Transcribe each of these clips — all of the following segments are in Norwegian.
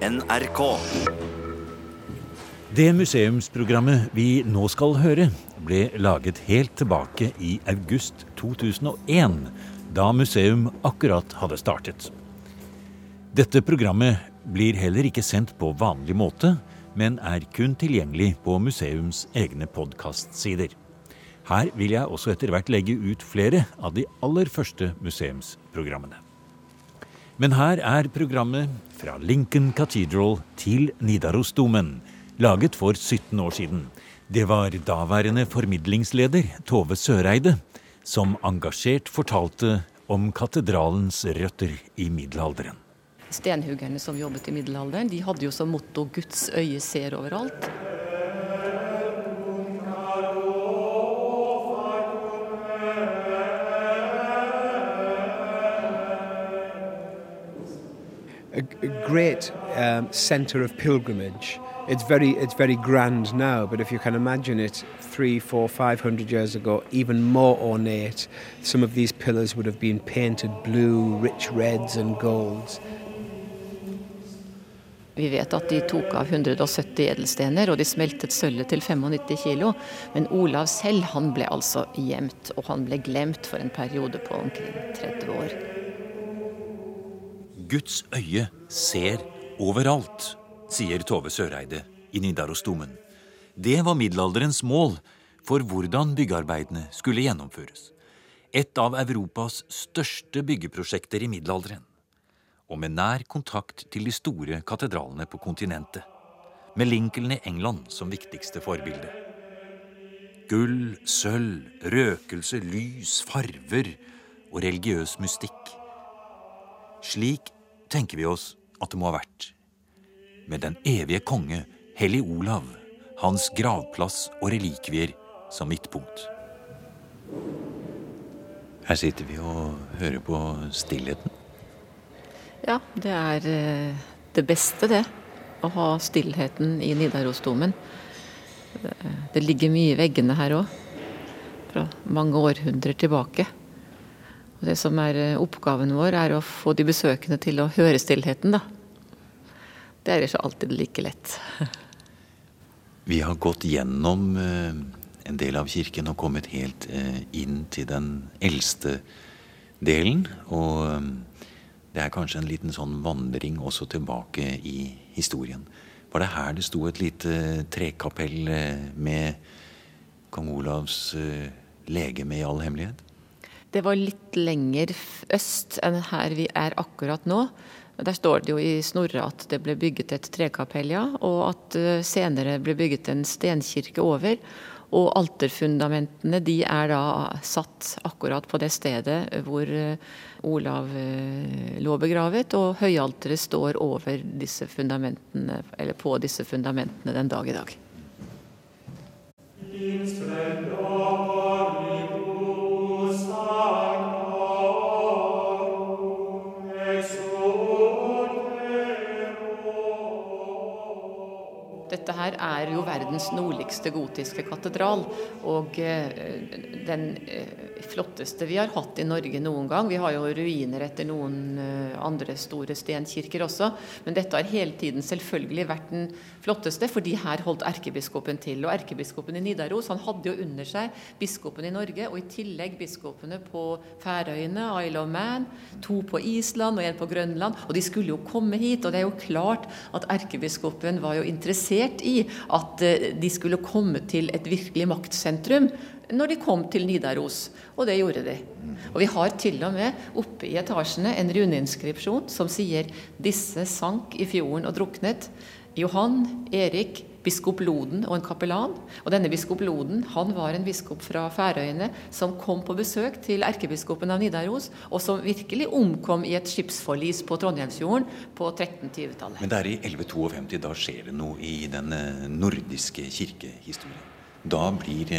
NRK. Det museumsprogrammet vi nå skal høre, ble laget helt tilbake i august 2001, da museum akkurat hadde startet. Dette programmet blir heller ikke sendt på vanlig måte, men er kun tilgjengelig på museums egne podkastsider. Her vil jeg også etter hvert legge ut flere av de aller første museumsprogrammene. Men her er programmet fra Lincoln Cathedral til Nidarosdomen, laget for 17 år siden. Det var daværende formidlingsleder Tove Søreide som engasjert fortalte om katedralens røtter i middelalderen. Stenhuggerne som jobbet i middelalderen, de hadde jo som motto 'Guds øye ser overalt'. A, great um, center of pilgrimage. It's very, it's very grand now, but if you can imagine it three, four, five hundred years ago, even more ornate. Some of these pillars would have been painted blue, rich reds and golds. Vi vet at de tok av 170 edelstener, og de smeltet sølvet til 95 kilo. Men Olav selv han ble altså gjemt, og han ble glemt for en periode på omkring 30 år. Guds øye ser overalt, sier Tove Søreide i Nidarosdomen. Det var middelalderens mål for hvordan byggearbeidene skulle gjennomføres. Et av Europas største byggeprosjekter i middelalderen og med nær kontakt til de store katedralene på kontinentet, med Lincoln i England som viktigste forbilde. Gull, sølv, røkelse, lys, farver og religiøs mystikk. Slik tenker vi oss at det må ha vært. Med den evige konge, Hellig Olav, hans gravplass og relikvier som midtpunkt. Her sitter vi og hører på stillheten. Ja, det er eh, det beste, det. Å ha stillheten i Nidarosdomen. Det ligger mye i veggene her òg. Fra mange århundrer tilbake. Og det som er eh, oppgaven vår, er å få de besøkende til å høre stillheten, da. Det er ikke alltid like lett. Vi har gått gjennom eh, en del av kirken og kommet helt inn til den eldste delen. Og det er kanskje en liten sånn vandring også tilbake i historien. Var det her det sto et lite trekapell med kong Olavs legeme i all hemmelighet? Det var litt lenger øst enn her vi er akkurat nå. Der står det jo i Snorre at det ble bygget et trekapell, ja. Og at senere ble bygget en stenkirke over. Og alterfundamentene de er da satt akkurat på det stedet hvor Olav lå begravet, og høyalteret står over disse fundamentene, eller på disse fundamentene den dag i dag. Dette her er jo verdens nordligste gotiske katedral. Og den flotteste vi har hatt i Norge noen gang. Vi har jo ruiner etter noen andre store stenkirker også. Men dette har hele tiden selvfølgelig vært den flotteste, fordi her holdt erkebiskopen til. Og erkebiskopen i Nidaros han hadde jo under seg biskopen i Norge, og i tillegg biskopene på Færøyene, Isle of Man, to på Island og en på Grønland. Og de skulle jo komme hit, og det er jo klart at erkebiskopen var jo interessert i at de skulle komme til et virkelig maktsentrum når de kom til Nidaros. Og det gjorde de. Og vi har til og med oppe i etasjene en runeinskripsjon som sier 'Disse sank i fjorden og druknet'. Johan, Erik, biskop Loden og en kapellan. Og denne biskop Loden han var en biskop fra Færøyene som kom på besøk til erkebiskopen av Nidaros, og som virkelig omkom i et skipsforlis på Trondheimsfjorden på 1320-tallet. Men det er i 1152 da skjer det noe i den nordiske kirkehistorien. Da blir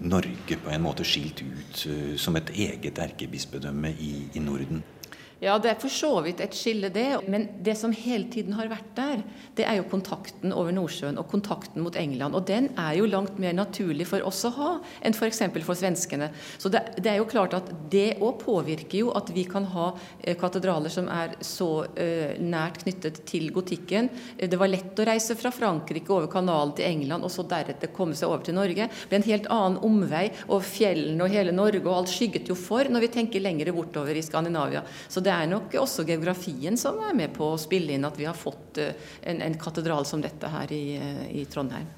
Norge på en måte skilt ut som et eget erkebispedømme i, i Norden. Ja, det er for så vidt et skille, det. Men det som hele tiden har vært der, det er jo kontakten over Nordsjøen og kontakten mot England. Og den er jo langt mer naturlig for oss å ha enn f.eks. For, for svenskene. Så det, det, er jo klart at det òg påvirker jo at vi kan ha eh, katedraler som er så eh, nært knyttet til gotikken. Eh, det var lett å reise fra Frankrike over kanalen til England og så deretter komme seg over til Norge. Det ble en helt annen omvei, og fjellene og hele Norge og alt skygget jo for når vi tenker lenger bortover i Skandinavia. Så det er nok også geografien som er med på å spille inn at vi har fått eh, en, en katedral som dette her i, eh, i, Trondheim.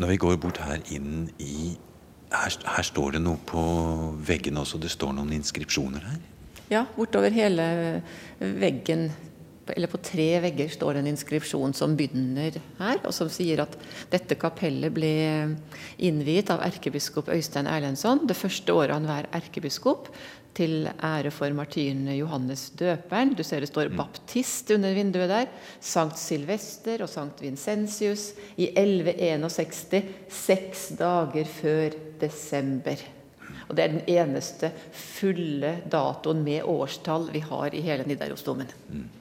Når vi går bort her inn i her, her står det noe på veggene også. Det står noen inskripsjoner her? Ja, bortover hele veggen eller på tre vegger står det en inskripsjon som begynner her, og som sier at dette kapellet ble innviet av erkebiskop Øystein Erlendsson det første året han var erkebiskop, til ære for martyren Johannes døperen. Du ser det står mm. baptist under vinduet der. Sankt Silvester og Sankt Vincentius i 1161, seks dager før desember. Og Det er den eneste fulle datoen med årstall vi har i hele Nidarosdomen. Mm.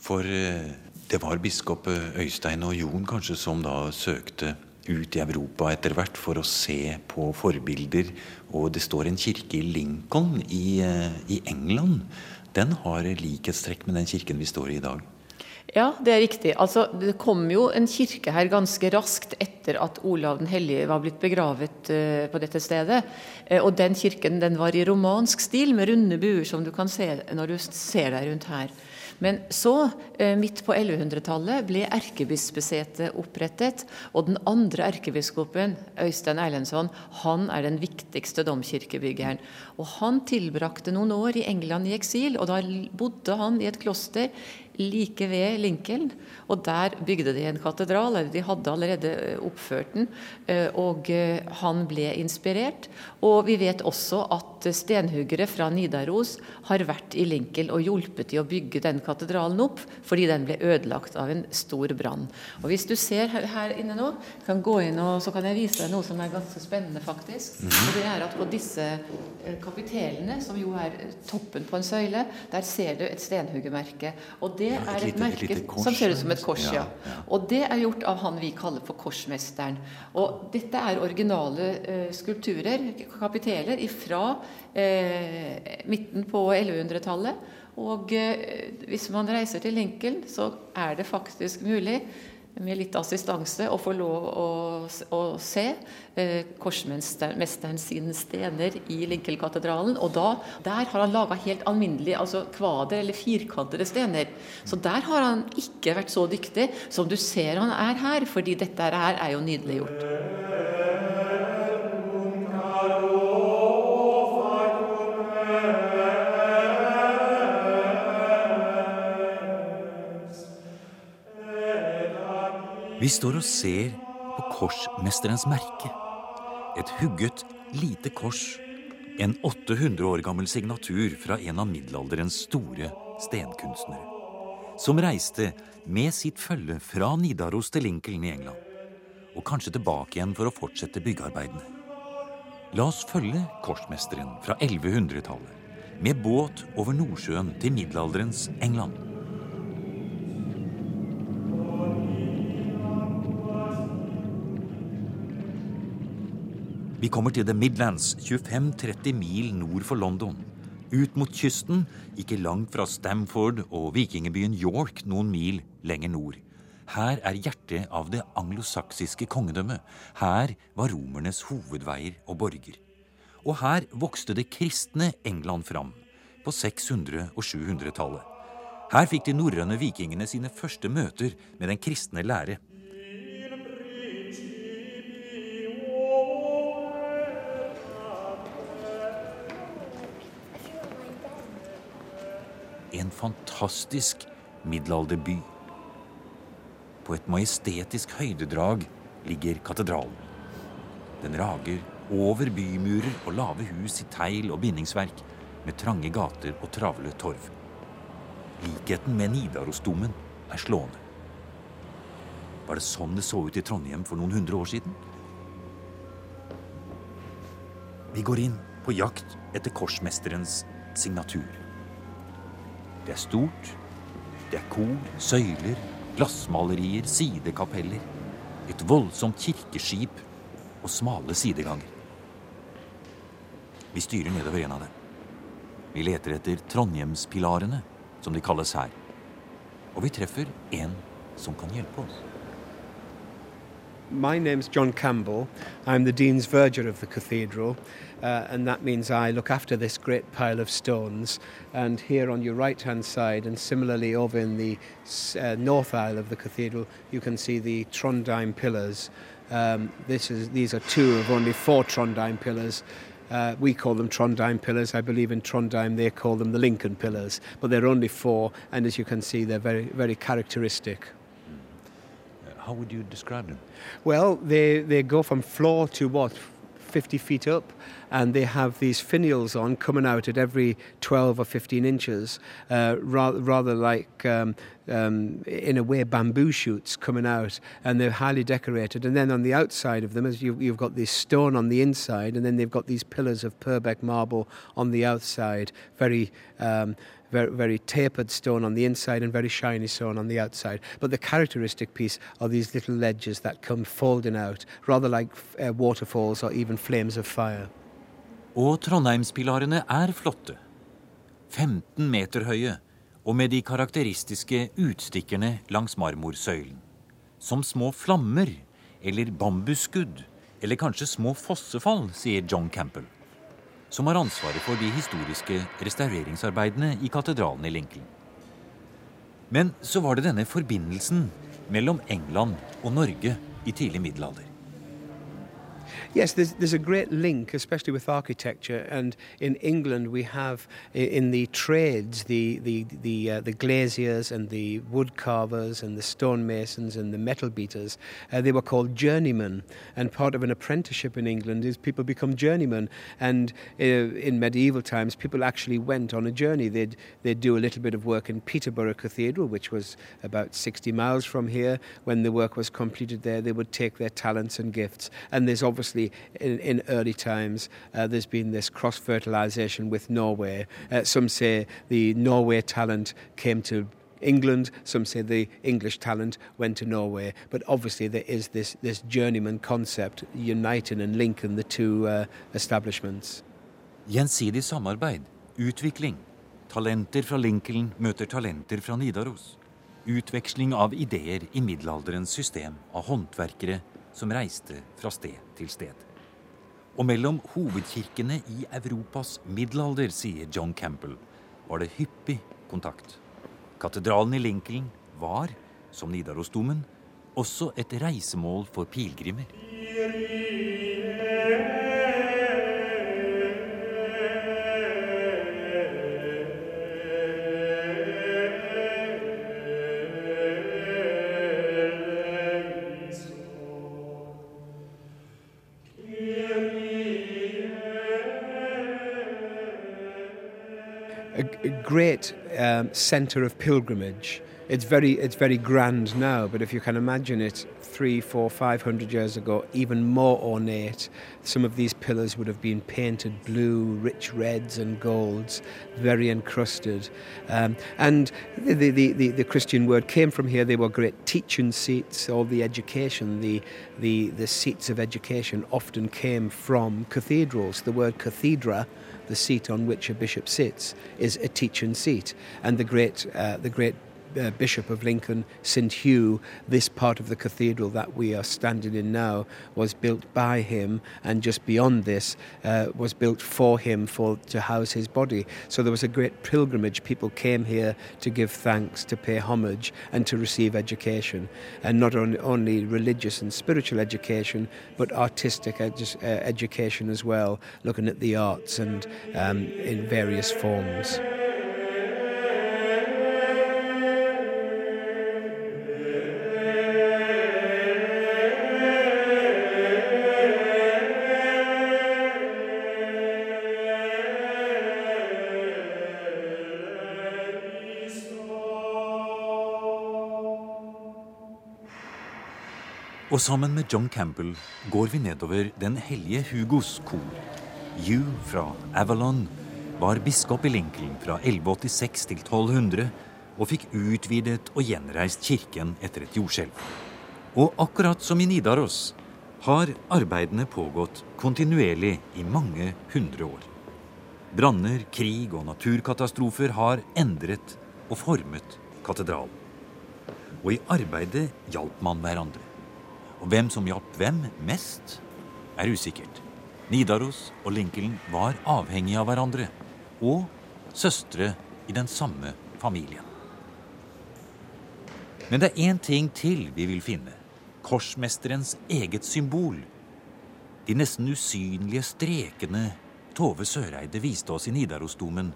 For eh, det var biskop Øystein og Jon kanskje som da søkte ut i Europa etter hvert for å se på forbilder. Og det står en kirke i Lincoln i, eh, i England. Den har likhetstrekk med den kirken vi står i i dag. Ja, det er riktig. Altså, det kom jo en kirke her ganske raskt etter at Olav den hellige var blitt begravet uh, på dette stedet. Uh, og den kirken den var i romansk stil, med runde buer, som du kan se når du ser deg rundt her. Men så, eh, midt på 1100-tallet, ble erkebispesetet opprettet. Og den andre erkebiskopen, Øystein Erlendsson, han er den viktigste domkirkebyggeren. Og han tilbrakte noen år i England i eksil, og da bodde han i et kloster like ved Lincoln. Og der bygde de en katedral, eller de hadde allerede eh, oppført den. Eh, og eh, han ble inspirert. Og vi vet også at stenhuggere fra Nidaros har vært i Lincoln og hjulpet til å bygge den katedralen opp, fordi den ble ødelagt av en stor brann. Og hvis du ser her inne nå, kan gå inn og så kan jeg vise deg noe som er ganske spennende, faktisk. Mhm. Og det er at på disse kapitelene, som jo er toppen på en søyle, der ser du et stenhuggermerke. Og det er et, lite, merke et kors, som ser ut som et kors. Ja, ja. Og det er gjort av han vi kaller for korsmesteren. Og dette er originale eh, skulpturer, kapiteler, fra eh, midten på 1100-tallet. Og eh, hvis man reiser til Lincoln, så er det faktisk mulig med litt assistanse å få lov å, å se eh, korsmesteren sine stener i Lincoln-katedralen. Og da, der har han laga helt alminnelige altså kvader eller firkantede stener. Så der har han ikke vært så dyktig som du ser han er her, fordi dette her er jo nydelig gjort. Vi står og ser på korsmesterens merke. Et hugget, lite kors. En 800 år gammel signatur fra en av middelalderens store stenkunstnere. Som reiste med sitt følge fra Nidaros til Lincoln i England. Og kanskje tilbake igjen for å fortsette byggearbeidene. La oss følge korsmesteren fra 1100-tallet med båt over Nordsjøen til middelalderens England. Vi kommer til The Midlands, 25-30 mil nord for London. Ut mot kysten, ikke langt fra Stamford og vikingebyen York noen mil lenger nord. Her er hjertet av det anglosaksiske kongedømmet. Her var romernes hovedveier og borger. Og her vokste det kristne England fram, på 600- og 700-tallet. Her fikk de norrøne vikingene sine første møter med den kristne lære. Fantastisk middelalderby. På et majestetisk høydedrag ligger katedralen. Den rager over bymurer og lave hus i tegl og bindingsverk, med trange gater og travle torv. Likheten med Nidarosdomen er slående. Var det sånn det så ut i Trondheim for noen hundre år siden? Vi går inn på jakt etter korsmesterens signatur. Det er stort. Det er kor, søyler, glassmalerier, sidekapeller. Et voldsomt kirkeskip og smale sideganger. Vi styrer nedover en av dem. Vi leter etter Trondheimspilarene, som de kalles her. Og vi treffer en som kan hjelpe oss. My name's John Campbell. I'm the Dean's Verger of the cathedral, uh, and that means I look after this great pile of stones. And here on your right hand side, and similarly over in the uh, north aisle of the cathedral, you can see the Trondheim pillars. Um, this is, these are two of only four Trondheim pillars. Uh, we call them Trondheim pillars. I believe in Trondheim they call them the Lincoln pillars, but they're only four, and as you can see, they're very, very characteristic. How would you describe them? Well, they, they go from floor to what? 50 feet up, and they have these finials on coming out at every 12 or 15 inches, uh, rather, rather like, um, um, in a way, bamboo shoots coming out, and they're highly decorated. And then on the outside of them, as you, you've got this stone on the inside, and then they've got these pillars of Purbeck marble on the outside, very um, very, very tapered stone on the inside and very shiny stone on the outside. But the characteristic piece are these little ledges that come folding out, rather like uh, waterfalls or even flames of fire. Og Trondheimspilarene er flotte. 15 meter høye, og med de karakteristiske utstikkerne langs marmorsøylen. Som små flammer, eller bambusskudd, eller kanskje små fossefall, sier John Campbell som har ansvaret for de historiske restaureringsarbeidene i katedralen i Lincoln. Men så var det denne forbindelsen mellom England og Norge i tidlig middelalder. Yes, there's, there's a great link, especially with architecture. And in England, we have in the trades the the the, uh, the glaziers and the wood carvers and the stonemasons and the metal beaters. Uh, they were called journeymen, and part of an apprenticeship in England is people become journeymen. And uh, in medieval times, people actually went on a journey. They'd they'd do a little bit of work in Peterborough Cathedral, which was about 60 miles from here. When the work was completed there, they would take their talents and gifts. And there's obviously in, in early times, uh, there's been this cross fertilization with Norway. Uh, some say the Norway talent came to England. Some say the English talent went to Norway. But obviously, there is this, this journeyman concept uniting and linking the two uh, establishments. Gjensidig samarbeid, utvikling. Talenter fra Lincoln møter talenter fra Nidaros. Utveksling av ideer i middelalderens system av håndverkere som reiste fra sted til sted. Og mellom hovedkirkene i Europas middelalder, sier John Campbell, var det hyppig kontakt. Katedralen i Lincoln var, som Nidarosdomen, også et reisemål for pilegrimer. Great um, centre of pilgrimage. It's very, it's very grand now, but if you can imagine it three, four, five hundred years ago, even more ornate. Some of these pillars would have been painted blue, rich reds and golds, very encrusted. Um, and the, the, the, the, Christian word came from here. They were great teaching seats. All the education, the, the, the seats of education often came from cathedrals. The word cathedra the seat on which a bishop sits is a teaching seat. And the great, uh, the great uh, Bishop of Lincoln, St. Hugh, this part of the cathedral that we are standing in now was built by him, and just beyond this uh, was built for him for to house his body. So there was a great pilgrimage. People came here to give thanks, to pay homage, and to receive education, and not on, only religious and spiritual education, but artistic edu- uh, education as well, looking at the arts and um, in various forms. Og sammen med John Campbell går vi nedover Den hellige Hugos kor. Hugh fra Avalon var biskop i Lincoln fra 1186 til 1200 og fikk utvidet og gjenreist kirken etter et jordskjelv. Og akkurat som i Nidaros har arbeidene pågått kontinuerlig i mange hundre år. Branner, krig og naturkatastrofer har endret og formet katedralen. Og i arbeidet hjalp man hverandre. Og hvem som hjalp hvem mest, er usikkert. Nidaros og Lincoln var avhengige av hverandre, og søstre i den samme familien. Men det er én ting til vi vil finne. Korsmesterens eget symbol. De nesten usynlige strekene Tove Søreide viste oss i Nidarosdomen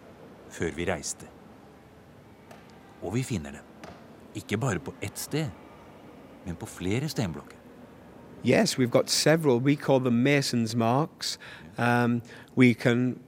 før vi reiste. Og vi finner dem. Ikke bare på ett sted, men på flere stenblokker. Yes, we've got several. We call them Mason's marks. Um, we can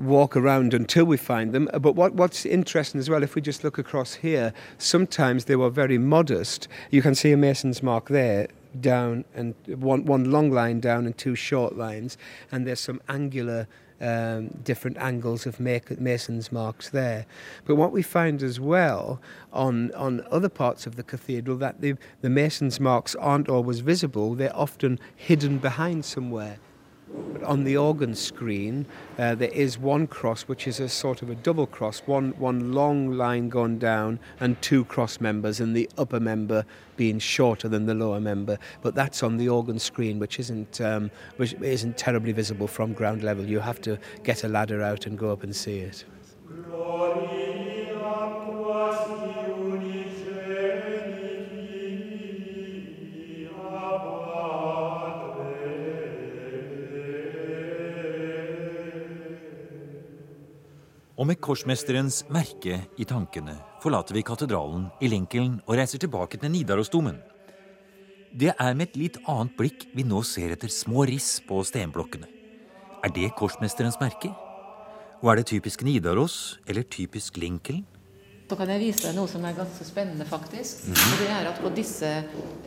walk around until we find them. But what, what's interesting as well, if we just look across here, sometimes they were very modest. You can see a mason's mark there down and one, one long line down and two short lines, and there's some angular um, different angles of mason's marks there. But what we find as well on on other parts of the cathedral that the the mason's marks aren't always visible; they're often hidden behind somewhere. But on the organ screen, uh, there is one cross, which is a sort of a double cross, one, one long line gone down, and two cross members, and the upper member being shorter than the lower member. But that's on the organ screen, which isn't, um, which isn't terribly visible from ground level. You have to get a ladder out and go up and see it. Og med korsmesterens merke i tankene forlater vi katedralen i Lincoln og reiser tilbake til Nidarosdomen. Det er med et litt annet blikk vi nå ser etter små riss på stenblokkene. Er det korsmesterens merke? Og er det typisk Nidaros eller typisk Lincoln? Så kan jeg vise deg noe som er ganske spennende, faktisk. -hmm. Og det er at På disse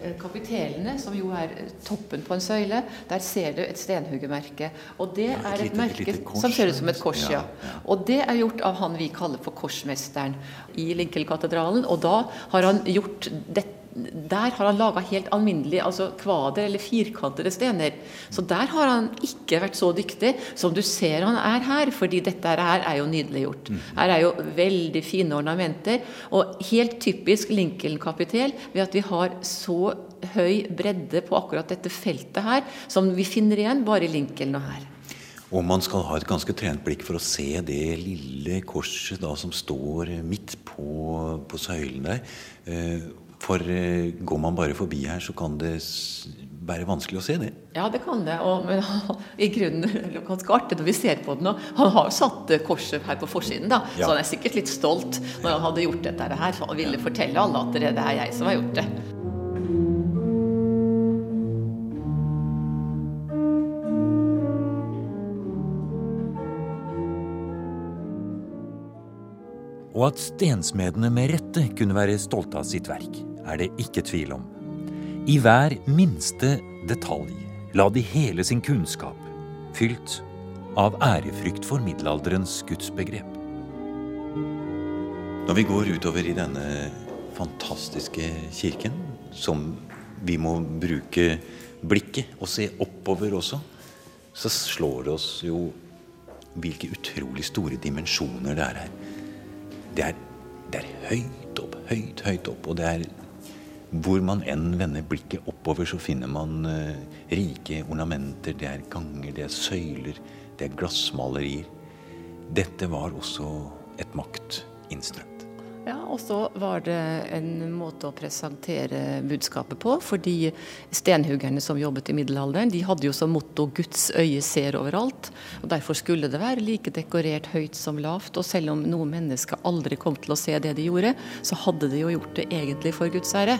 eh, kapitelene, som jo er eh, toppen på en søyle, der ser du et stenhuggermerke. Og det ja, et er et lite, merke et som ser ut som et kors, ja. ja. Og det er gjort av han vi kaller for korsmesteren i Lincoln-katedralen. Og da har han gjort dette der har han laga helt alminnelige altså kvader eller firkantede stener. Så der har han ikke vært så dyktig som du ser han er her, fordi dette her er jo nydeliggjort. Mm. Her er jo veldig fine ornamenter, og helt typisk Lincoln-kapitel ved at vi har så høy bredde på akkurat dette feltet her, som vi finner igjen bare i Lincoln og her. Og man skal ha et ganske trent blikk for å se det lille korset da, som står midt på, på søylen der. Eh, for eh, går man bare forbi her, så kan det være vanskelig å se det. Ja, det kan det. Og, men i grunnen er det ganske artig når vi ser på den. nå. han har jo satt eh, korset her på forsiden, da. Ja. Så han er sikkert litt stolt når han hadde gjort dette her. Så han ville fortelle alle at det er jeg som har gjort det. Og at stensmedene med rette kunne være stolte av sitt verk er det ikke tvil om. I hver minste detalj la de hele sin kunnskap, fylt av ærefrykt for middelalderens gudsbegrep. Når vi går utover i denne fantastiske kirken, som vi må bruke blikket og se oppover også, så slår det oss jo hvilke utrolig store dimensjoner det er her. Det er, det er høyt opp, høyt, høyt opp, og det er hvor man enn vender blikket oppover, så finner man uh, rike ornamenter. Det er ganger, det er søyler, det er glassmalerier. Dette var også et maktinstrument. Ja, og så var det en måte å presentere budskapet på. Fordi stenhuggerne som jobbet i middelalderen, de hadde jo som motto 'Guds øye ser overalt'. og Derfor skulle det være like dekorert høyt som lavt. Og selv om noen mennesker aldri kom til å se det de gjorde, så hadde de jo gjort det egentlig for Guds ære.